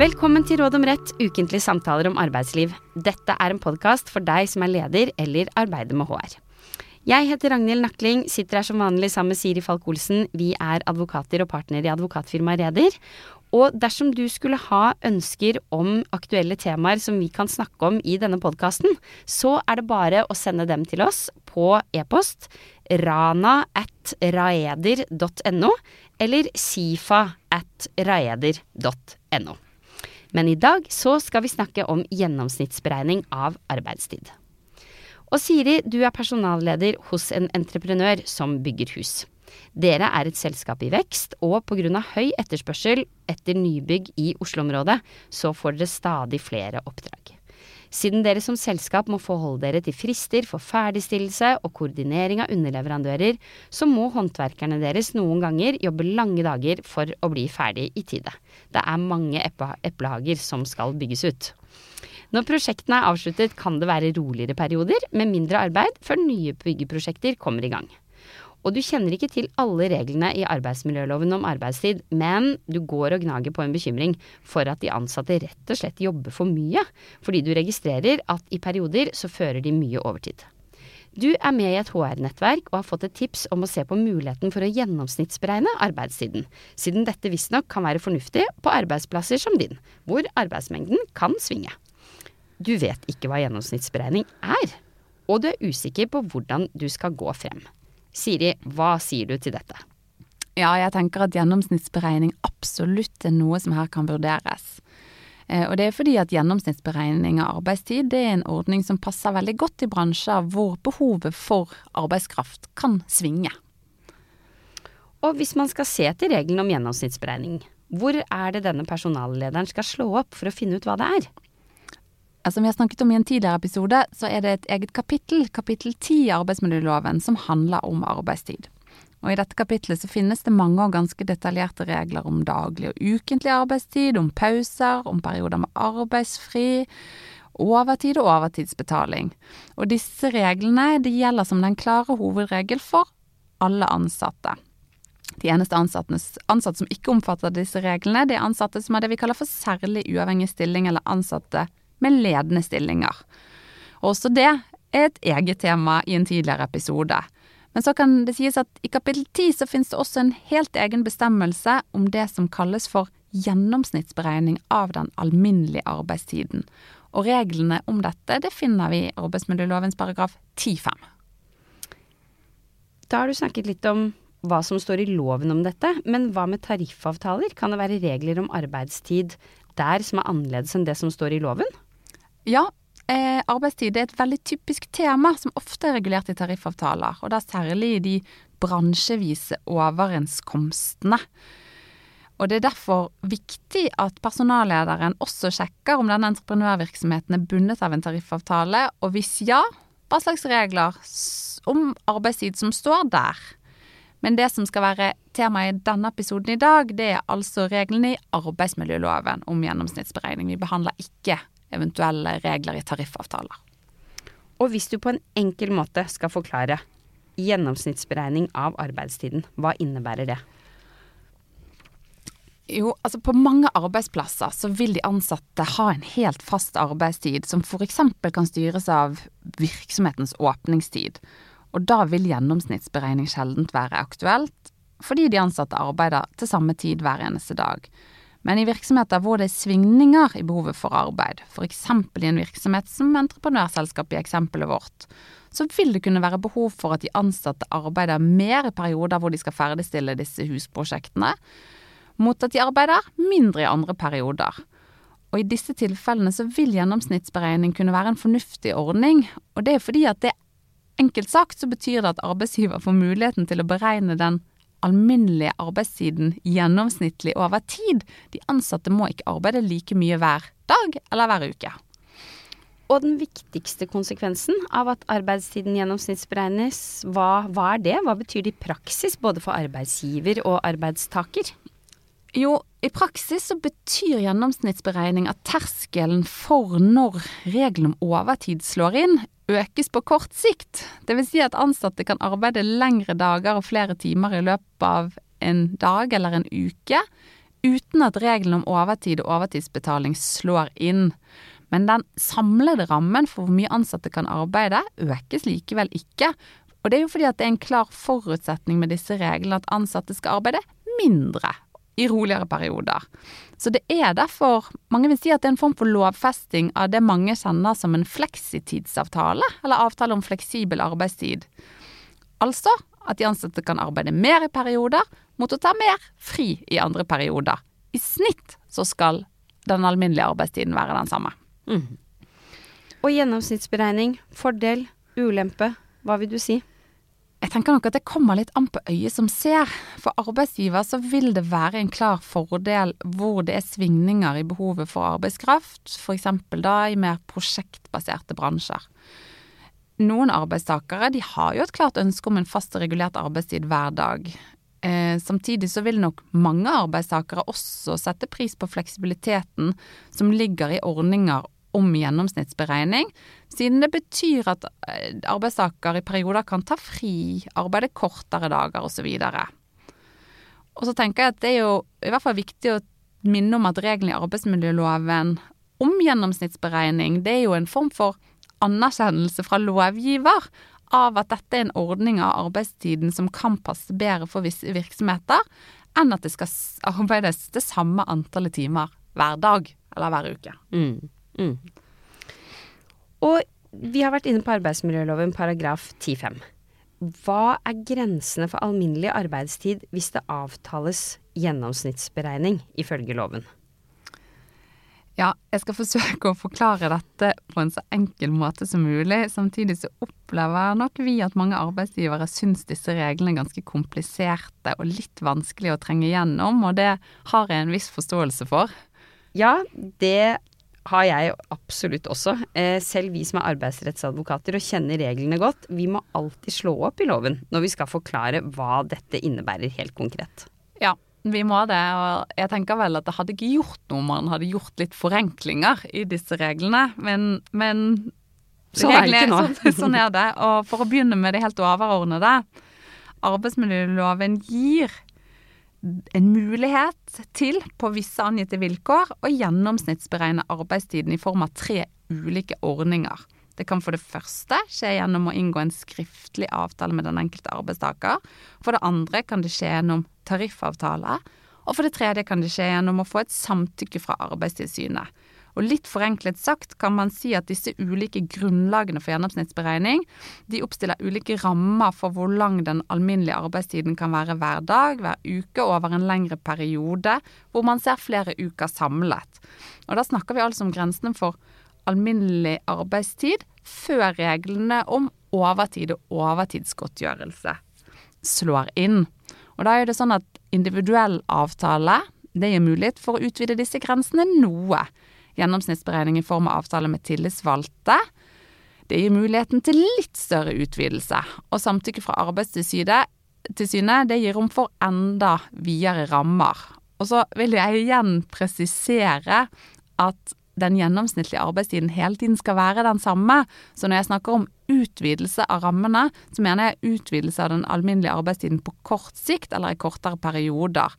Velkommen til Råd om rett, ukentlige samtaler om arbeidsliv. Dette er en podkast for deg som er leder eller arbeider med HR. Jeg heter Ragnhild Nakling, sitter her som vanlig sammen med Siri Falk-Olsen. Vi er advokater og partner i advokatfirmaet Reder. Og dersom du skulle ha ønsker om aktuelle temaer som vi kan snakke om i denne podkasten, så er det bare å sende dem til oss på e-post rana at raeder.no eller sifa at raeder.no. Men i dag så skal vi snakke om gjennomsnittsberegning av arbeidstid. Og Siri, du er personalleder hos en entreprenør som bygger hus. Dere er et selskap i vekst, og pga. høy etterspørsel etter nybygg i Oslo-området, så får dere stadig flere oppdrag. Siden dere som selskap må forholde dere til frister for ferdigstillelse og koordinering av underleverandører, så må håndverkerne deres noen ganger jobbe lange dager for å bli ferdig i tide. Det er mange eplehager som skal bygges ut. Når prosjektene er avsluttet, kan det være roligere perioder med mindre arbeid før nye byggeprosjekter kommer i gang. Og du kjenner ikke til alle reglene i arbeidsmiljøloven om arbeidstid, men du går og gnager på en bekymring for at de ansatte rett og slett jobber for mye, fordi du registrerer at i perioder så fører de mye overtid. Du er med i et HR-nettverk og har fått et tips om å se på muligheten for å gjennomsnittsberegne arbeidstiden, siden dette visstnok kan være fornuftig på arbeidsplasser som din, hvor arbeidsmengden kan svinge. Du vet ikke hva gjennomsnittsberegning er, og du er usikker på hvordan du skal gå frem. Siri, hva sier du til dette? Ja, jeg tenker at gjennomsnittsberegning absolutt er noe som her kan vurderes. Eh, og det er fordi at gjennomsnittsberegning av arbeidstid det er en ordning som passer veldig godt i bransjer hvor behovet for arbeidskraft kan svinge. Og hvis man skal se til regelen om gjennomsnittsberegning, hvor er det denne personallederen skal slå opp for å finne ut hva det er? Som vi har snakket om i en tidligere episode, så er det et eget kapittel, kapittel 10 i arbeidsmiljøloven, som handler om arbeidstid. Og I dette kapitlet så finnes det mange og ganske detaljerte regler om daglig og ukentlig arbeidstid, om pauser, om perioder med arbeidsfri, overtid og overtidsbetaling. Og disse reglene de gjelder som den klare hovedregel for alle ansatte. De eneste ansatte som ikke omfatter disse reglene, det er ansatte som har det vi kaller for særlig uavhengig stilling, eller ansatte med ledende stillinger. Også det er et eget tema i en tidligere episode. Men så kan det sies at i kapittel 10 så finnes det også en helt egen bestemmelse om det som kalles for gjennomsnittsberegning av den alminnelige arbeidstiden. Og reglene om dette det finner vi i arbeidsmiljølovens paragraf 10-5. Da har du snakket litt om hva som står i loven om dette, men hva med tariffavtaler? Kan det være regler om arbeidstid der som er annerledes enn det som står i loven? Ja, eh, arbeidstid er et veldig typisk tema som ofte er regulert i tariffavtaler, og da særlig i de bransjevise overenskomstene. Og det er derfor viktig at personallederen også sjekker om denne entreprenørvirksomheten er bundet av en tariffavtale, og hvis ja, hva slags regler om arbeidstid som står der. Men det som skal være tema i denne episoden i dag, det er altså reglene i arbeidsmiljøloven om gjennomsnittsberegning. Vi behandler ikke eventuelle regler i tariffavtaler. Og hvis du på en enkel måte skal forklare gjennomsnittsberegning av arbeidstiden, hva innebærer det? Jo, altså på mange arbeidsplasser så vil de ansatte ha en helt fast arbeidstid som f.eks. kan styres av virksomhetens åpningstid. Og da vil gjennomsnittsberegning sjeldent være aktuelt, fordi de ansatte arbeider til samme tid hver eneste dag. Men i virksomheter hvor det er svingninger i behovet for arbeid, f.eks. i en virksomhet som entreprenørselskap i eksempelet vårt, så vil det kunne være behov for at de ansatte arbeider mer i perioder hvor de skal ferdigstille disse husprosjektene, mot at de arbeider mindre i andre perioder. Og i disse tilfellene så vil gjennomsnittsberegning kunne være en fornuftig ordning, og det er fordi at det enkelt sagt så betyr det at arbeidsgiver får muligheten til å beregne den alminnelige arbeidstiden gjennomsnittlig over tid. De ansatte må ikke arbeide like mye hver dag eller hver uke. Og den viktigste konsekvensen av at arbeidstiden gjennomsnittsberegnes, hva, hva er det? Hva betyr det i praksis, både for arbeidsgiver og arbeidstaker? Jo, i praksis så betyr gjennomsnittsberegning at terskelen for når regelen om overtid slår inn, økes på kort sikt. Dvs. Si at ansatte kan arbeide lengre dager og flere timer i løpet av en dag eller en uke uten at reglene om overtid og overtidsbetaling slår inn. Men den samlede rammen for hvor mye ansatte kan arbeide, økes likevel ikke. Og det er jo fordi at det er en klar forutsetning med disse reglene at ansatte skal arbeide mindre i roligere perioder. Så det er derfor mange vil si at det er en form for lovfesting av det mange kjenner som en fleksitidsavtale, eller avtale om fleksibel arbeidstid. Altså at de ansatte kan arbeide mer i perioder mot å ta mer fri i andre perioder. I snitt så skal den alminnelige arbeidstiden være den samme. Mm. Og gjennomsnittsberegning, fordel, ulempe, hva vil du si? Jeg tenker nok at det kommer litt an på øyet som ser. For arbeidsgiver så vil det være en klar fordel hvor det er svingninger i behovet for arbeidskraft, f.eks. da i mer prosjektbaserte bransjer. Noen arbeidstakere de har jo et klart ønske om en fast og regulert arbeidstid hver dag. Eh, samtidig så vil nok mange arbeidstakere også sette pris på fleksibiliteten som ligger i ordninger om gjennomsnittsberegning, siden det betyr at eh, arbeidstaker i perioder kan ta fri, arbeide kortere dager osv. Og så tenker jeg at det er jo i hvert fall viktig å minne om at reglene i arbeidsmiljøloven om gjennomsnittsberegning, det er jo en form for anerkjennelse fra lovgiver av at dette er en ordning av arbeidstiden som kan passe bedre for visse virksomheter, enn at det skal arbeides det samme antallet timer hver dag eller hver uke. Mm. Mm. Og vi har vært inne på arbeidsmiljøloven paragraf 10-5. Hva er grensene for alminnelig arbeidstid hvis det avtales gjennomsnittsberegning, ifølge loven? Ja, jeg skal forsøke å forklare dette på en så enkel måte som mulig. Samtidig så opplever nok vi at mange arbeidsgivere syns disse reglene er ganske kompliserte og litt vanskelig å trenge gjennom, og det har jeg en viss forståelse for. Ja, det har jeg absolutt også. Eh, selv vi som er arbeidsrettsadvokater og kjenner reglene godt, vi må alltid slå opp i loven når vi skal forklare hva dette innebærer helt konkret. Ja, vi må det, og jeg tenker vel at det hadde ikke gjort noe om man hadde gjort litt forenklinger i disse reglene, men, men Sånn er det ikke nå. Sånn, sånn er det. Og for å begynne med det helt overordnede. Arbeidsmiljøloven gir en mulighet til, på visse angitte vilkår, å gjennomsnittsberegne arbeidstiden i form av tre ulike ordninger. Det kan for det første skje gjennom å inngå en skriftlig avtale med den enkelte arbeidstaker. For det andre kan det skje gjennom tariffavtale. Og for det tredje kan det skje gjennom å få et samtykke fra Arbeidstilsynet. Og litt forenklet sagt kan man si at disse ulike grunnlagene for gjennomsnittsberegning de oppstiller ulike rammer for hvor lang den alminnelige arbeidstiden kan være hver dag, hver uke over en lengre periode, hvor man ser flere uker samlet. Og da snakker vi altså om grensene for alminnelig arbeidstid før reglene om overtid og overtidsgodtgjørelse slår inn. Og da er det sånn at individuell avtale det gir mulighet for å utvide disse grensene noe gjennomsnittsberegning i form av avtale med tillitsvalgte. Det gir muligheten til litt større utvidelse, og samtykke fra Arbeidstilsynet det gir rom for enda videre rammer. Og så vil jeg igjen presisere at den gjennomsnittlige arbeidstiden hele tiden skal være den samme. Så når jeg snakker om utvidelse av rammene, så mener jeg utvidelse av den alminnelige arbeidstiden på kort sikt eller i kortere perioder.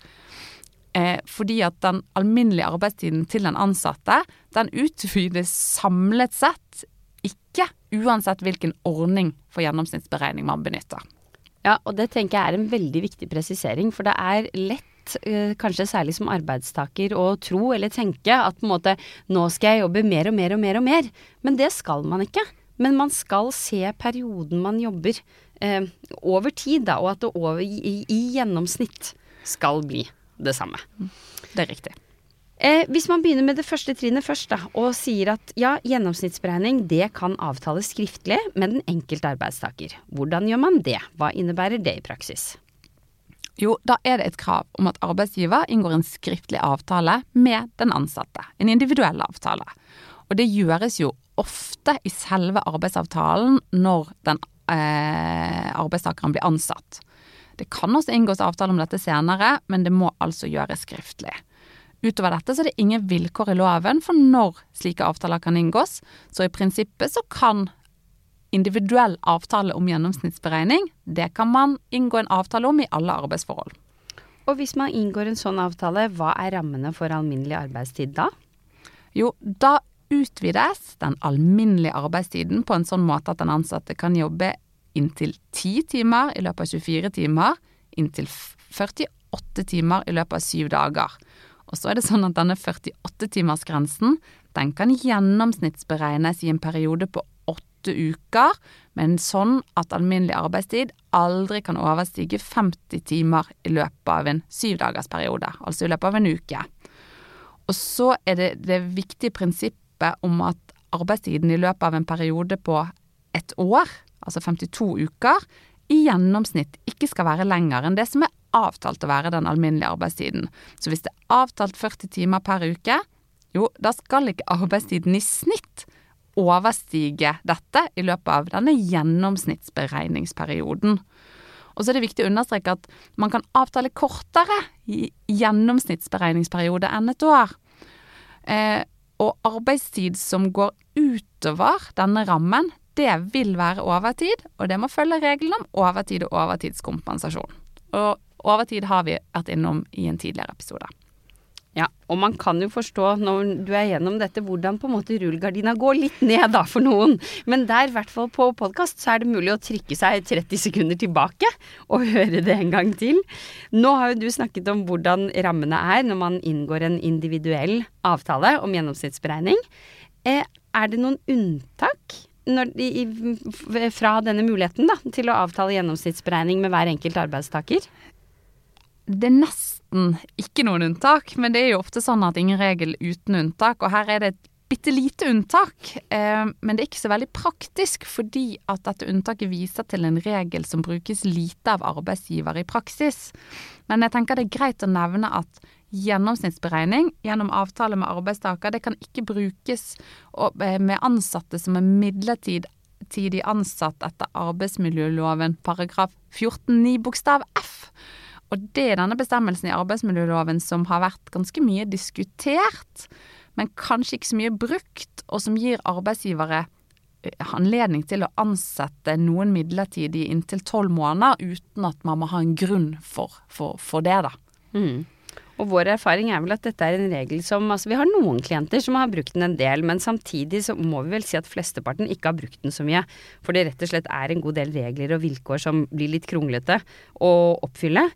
Eh, fordi at den alminnelige arbeidstiden til den ansatte, den utvides samlet sett ikke uansett hvilken ordning for gjennomsnittsberegning man benytter. Ja, og det tenker jeg er en veldig viktig presisering, for det er lett eh, kanskje særlig som arbeidstaker å tro eller tenke at på en måte nå skal jeg jobbe mer og mer og mer og mer. Men det skal man ikke. Men man skal se perioden man jobber eh, over tid, da, og at det over, i, i gjennomsnitt skal bli det samme. Det er riktig. Eh, hvis man begynner med det første trinnet først, da, og sier at ja, gjennomsnittsberegning det kan avtales skriftlig med den enkelte arbeidstaker. Hvordan gjør man det? Hva innebærer det i praksis? Jo, da er det et krav om at arbeidsgiver inngår en skriftlig avtale med den ansatte. En individuell avtale. Og det gjøres jo ofte i selve arbeidsavtalen når den eh, arbeidstakeren blir ansatt. Det kan også inngås avtale om dette senere, men det må altså gjøres skriftlig. Utover dette så er det ingen vilkår i loven for når slike avtaler kan inngås, så i prinsippet så kan individuell avtale om gjennomsnittsberegning, det kan man inngå en avtale om i alle arbeidsforhold. Og hvis man inngår en sånn avtale, hva er rammene for alminnelig arbeidstid da? Jo, da utvides den alminnelige arbeidstiden på en sånn måte at den ansatte kan jobbe inntil 10 timer i løpet av 24 timer, inntil 48 timer i løpet av 7 dager. Og så er det sånn at denne 48-timersgrensen den kan gjennomsnittsberegnes i en periode på åtte uker, men sånn at alminnelig arbeidstid aldri kan overstige 50 timer i løpet av en syvdagersperiode, altså i løpet av en uke. Og så er det det viktige prinsippet om at arbeidstiden i løpet av en periode på et år, altså 52 uker, i gjennomsnitt ikke skal være lenger enn det som er avtalt å være den alminnelige arbeidstiden. Så hvis det er avtalt 40 timer per uke, jo, da skal ikke arbeidstiden i snitt overstige dette i løpet av denne gjennomsnittsberegningsperioden. Og så er det viktig å understreke at man kan avtale kortere gjennomsnittsberegningsperiode enn et år. Eh, og arbeidstid som går utover denne rammen, det vil være overtid, og det må følge reglene om overtid og overtidskompensasjon. Og overtid har vi vært innom i en tidligere episode. Ja, og man kan jo forstå når du er gjennom dette hvordan på en måte rullegardina går litt ned da for noen. Men der, i hvert fall på podkast, så er det mulig å trykke seg 30 sekunder tilbake og høre det en gang til. Nå har jo du snakket om hvordan rammene er når man inngår en individuell avtale om gjennomsnittsberegning. Eh, er det noen unntak de, fra denne muligheten da, til å avtale gjennomsnittsberegning med hver enkelt arbeidstaker? Det er nesten ikke noen unntak, men det er jo ofte sånn at ingen regel uten unntak, og her er det et bitte lite unntak. Eh, men det er ikke så veldig praktisk, fordi at dette unntaket viser til en regel som brukes lite av arbeidsgiver i praksis. Men jeg tenker det er greit å nevne at gjennomsnittsberegning gjennom avtale med arbeidstaker, det kan ikke brukes eh, med ansatte som er midlertidig ansatt etter arbeidsmiljøloven paragraf 14-9 bokstav f. Og det er denne bestemmelsen i arbeidsmiljøloven som har vært ganske mye diskutert, men kanskje ikke så mye brukt, og som gir arbeidsgivere eh, anledning til å ansette noen midlertidig inntil tolv måneder uten at man må ha en grunn for, for, for det, da. Mm. Og vår erfaring er vel at dette er en regel som Altså vi har noen klienter som har brukt den en del, men samtidig så må vi vel si at flesteparten ikke har brukt den så mye. For det rett og slett er en god del regler og vilkår som blir litt kronglete å oppfylle.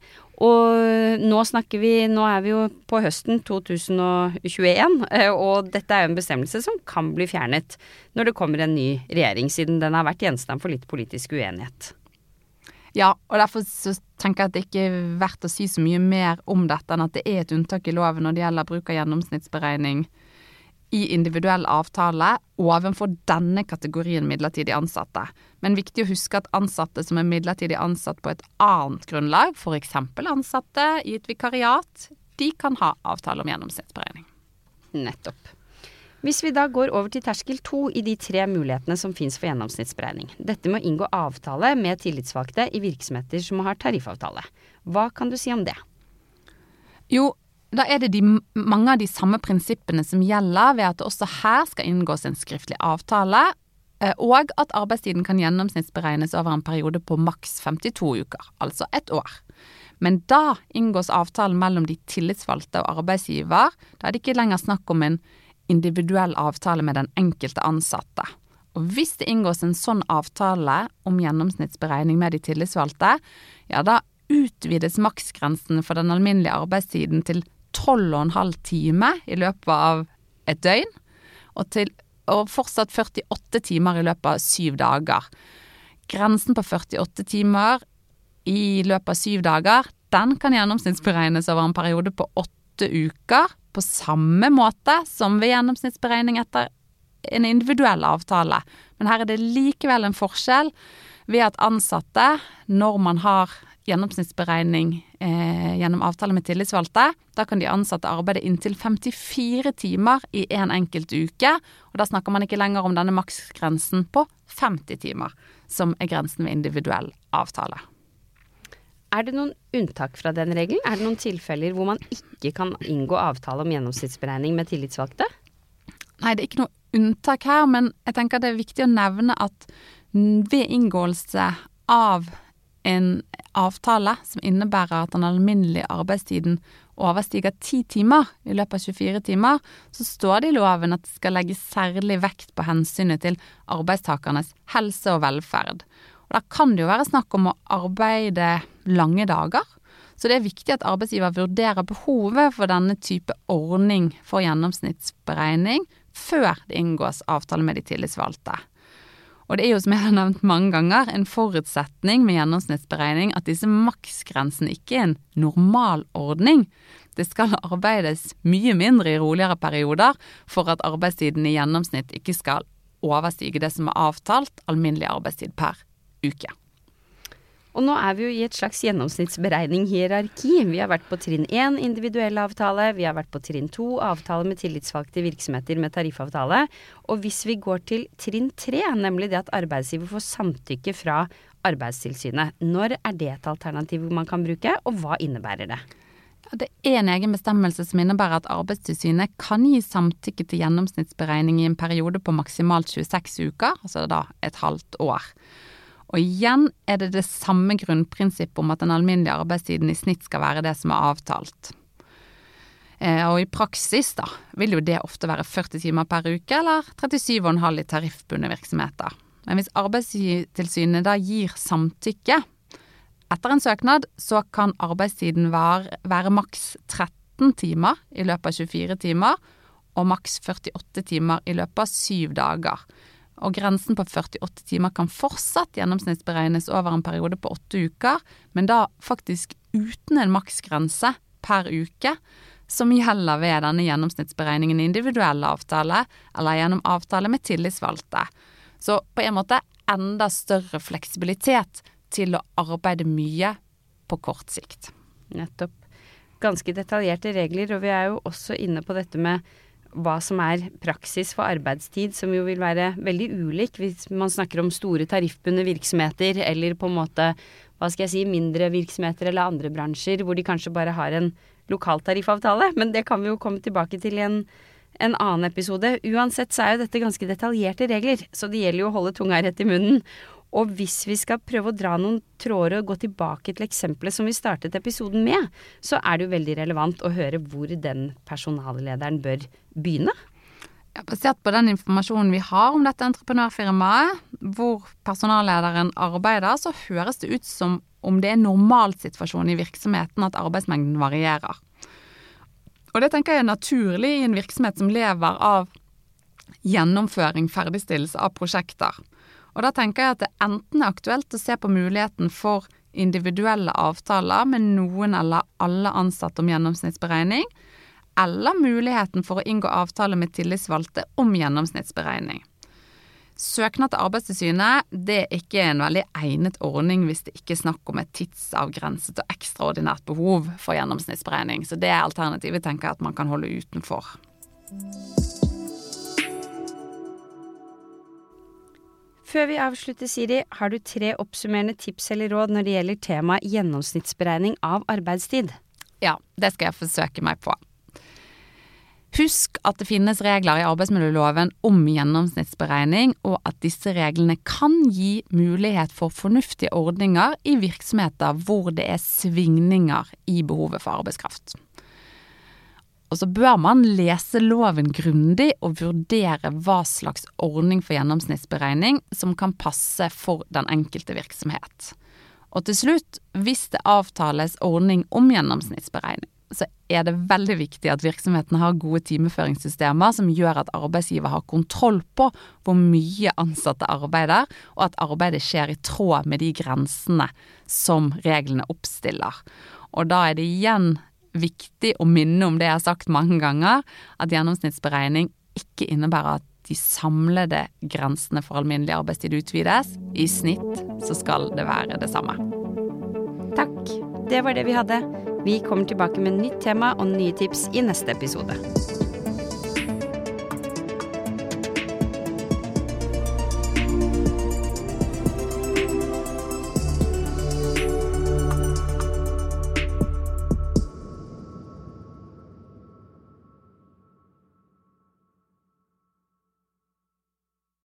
Og nå snakker vi Nå er vi jo på høsten 2021, eh, og dette er jo en bestemmelse som kan bli fjernet når det kommer en ny regjering, siden den har vært gjenstand for litt politisk uenighet. Ja, og derfor tenker jeg at det ikke er verdt å si så mye mer om dette enn at det er et unntak i loven når det gjelder bruk av gjennomsnittsberegning i individuell avtale ovenfor denne kategorien midlertidig ansatte. Men viktig å huske at ansatte som er midlertidig ansatt på et annet grunnlag, f.eks. ansatte i et vikariat, de kan ha avtale om gjennomsnittsberegning. Nettopp. Hvis vi da går over til terskel to i de tre mulighetene som fins for gjennomsnittsberegning. Dette med å inngå avtale med tillitsvalgte i virksomheter som har tariffavtale. Hva kan du si om det? Jo, da er det de, mange av de samme prinsippene som gjelder ved at det også her skal inngås en skriftlig avtale, eh, og at arbeidstiden kan gjennomsnittsberegnes over en periode på maks 52 uker, altså ett år. Men da inngås avtalen mellom de tillitsvalgte og arbeidsgiver. Da er det ikke lenger snakk om en individuell avtale med den enkelte ansatte. Og hvis det inngås en sånn avtale om gjennomsnittsberegning med de tillitsvalgte, ja da utvides maksgrensen for den alminnelige arbeidstiden til 12,5 timer i løpet av et døgn, og, til, og fortsatt 48 timer i løpet av syv dager. Grensen på 48 timer i løpet av syv dager, den kan gjennomsnittsberegnes over en periode på åtte uker, på samme måte som ved gjennomsnittsberegning etter en individuell avtale. Men her er det likevel en forskjell ved at ansatte, når man har gjennomsnittsberegning eh, gjennom avtale med tillitsvalgte. Da kan de ansatte arbeide inntil 54 timer i en enkelt uke. Og da snakker man ikke lenger om denne maksgrensen på 50 timer, som er grensen ved individuell avtale. Er det noen unntak fra den regelen? Er det noen tilfeller hvor man ikke kan inngå avtale om gjennomsnittsberegning med tillitsvalgte? Nei, det er ikke noe unntak her, men jeg tenker det er viktig å nevne at ved inngåelse av en avtale som innebærer at den alminnelige arbeidstiden overstiger ti timer i løpet av 24 timer, så står det i loven at det skal legges særlig vekt på hensynet til arbeidstakernes helse og velferd. Og Da kan det jo være snakk om å arbeide lange dager. Så det er viktig at arbeidsgiver vurderer behovet for denne type ordning for gjennomsnittsberegning før det inngås avtale med de tillitsvalgte. Og det er jo som jeg har nevnt mange ganger, en forutsetning med gjennomsnittsberegning at disse maksgrensene ikke er en normal ordning. Det skal arbeides mye mindre i roligere perioder for at arbeidstiden i gjennomsnitt ikke skal overstige det som er avtalt alminnelig arbeidstid per uke. Og nå er vi jo i et slags gjennomsnittsberegning-hierarki. Vi har vært på trinn én, individuell avtale. Vi har vært på trinn to, avtale med tillitsvalgte virksomheter med tariffavtale. Og hvis vi går til trinn tre, nemlig det at arbeidsgiver får samtykke fra Arbeidstilsynet, når er det et alternativ man kan bruke, og hva innebærer det? Ja, det er en egen bestemmelse som innebærer at Arbeidstilsynet kan gi samtykke til gjennomsnittsberegning i en periode på maksimalt 26 uker, altså da et halvt år. Og igjen er det det samme grunnprinsippet om at den alminnelige arbeidstiden i snitt skal være det som er avtalt. Eh, og i praksis da, vil jo det ofte være 40 timer per uke, eller 37,5 i tariffbundne virksomheter. Men hvis Arbeidstilsynet da gir samtykke etter en søknad, så kan arbeidstiden være, være maks 13 timer i løpet av 24 timer, og maks 48 timer i løpet av syv dager og grensen på 48 timer kan fortsatt gjennomsnittsberegnes over en periode på åtte uker, men da faktisk uten en maksgrense per uke, som gjelder ved denne gjennomsnittsberegningen i individuell avtale eller gjennom avtale med tillitsvalgte. Så på en måte enda større fleksibilitet til å arbeide mye på kort sikt. Nettopp. Ganske detaljerte regler, og vi er jo også inne på dette med hva som er praksis for arbeidstid, som jo vil være veldig ulik hvis man snakker om store tariffbundne virksomheter, eller på en måte, hva skal jeg si, mindre virksomheter eller andre bransjer hvor de kanskje bare har en lokal tariffavtale. Men det kan vi jo komme tilbake til i en, en annen episode. Uansett så er jo dette ganske detaljerte regler, så det gjelder jo å holde tunga rett i munnen. Og hvis vi skal prøve å dra noen tråder og gå tilbake til eksempelet som vi startet episoden med, så er det jo veldig relevant å høre hvor den personallederen bør begynne. Ja, basert på den informasjonen vi har om dette entreprenørfirmaet, hvor personallederen arbeider, så høres det ut som om det er normalsituasjonen i virksomheten at arbeidsmengden varierer. Og det tenker jeg er naturlig i en virksomhet som lever av gjennomføring, ferdigstillelse av prosjekter. Og da tenker jeg at det enten er aktuelt å se på muligheten for individuelle avtaler med noen eller alle ansatte om gjennomsnittsberegning, eller muligheten for å inngå avtale med tillitsvalgte om gjennomsnittsberegning. Søknad til Arbeidstilsynet det er ikke en veldig egnet ordning hvis det ikke er snakk om et tidsavgrenset og ekstraordinært behov for gjennomsnittsberegning, så det er alternativet tenker jeg at man kan holde utenfor. Før vi avslutter, Siri, har du tre oppsummerende tips eller råd når det gjelder temaet gjennomsnittsberegning av arbeidstid? Ja, det skal jeg forsøke meg på. Husk at det finnes regler i arbeidsmiljøloven om gjennomsnittsberegning, og at disse reglene kan gi mulighet for fornuftige ordninger i virksomheter hvor det er svingninger i behovet for arbeidskraft. Og så bør man lese loven grundig og vurdere hva slags ordning for gjennomsnittsberegning som kan passe for den enkelte virksomhet. Og til slutt, hvis det avtales ordning om gjennomsnittsberegning, så er det veldig viktig at virksomheten har gode timeføringssystemer som gjør at arbeidsgiver har kontroll på hvor mye ansatte arbeider, og at arbeidet skjer i tråd med de grensene som reglene oppstiller. Og da er det igjen viktig å minne om det jeg har sagt mange ganger, at gjennomsnittsberegning ikke innebærer at de samlede grensene for alminnelig arbeidstid utvides. I snitt så skal det være det samme. Takk. Det var det vi hadde. Vi kommer tilbake med nytt tema og nye tips i neste episode.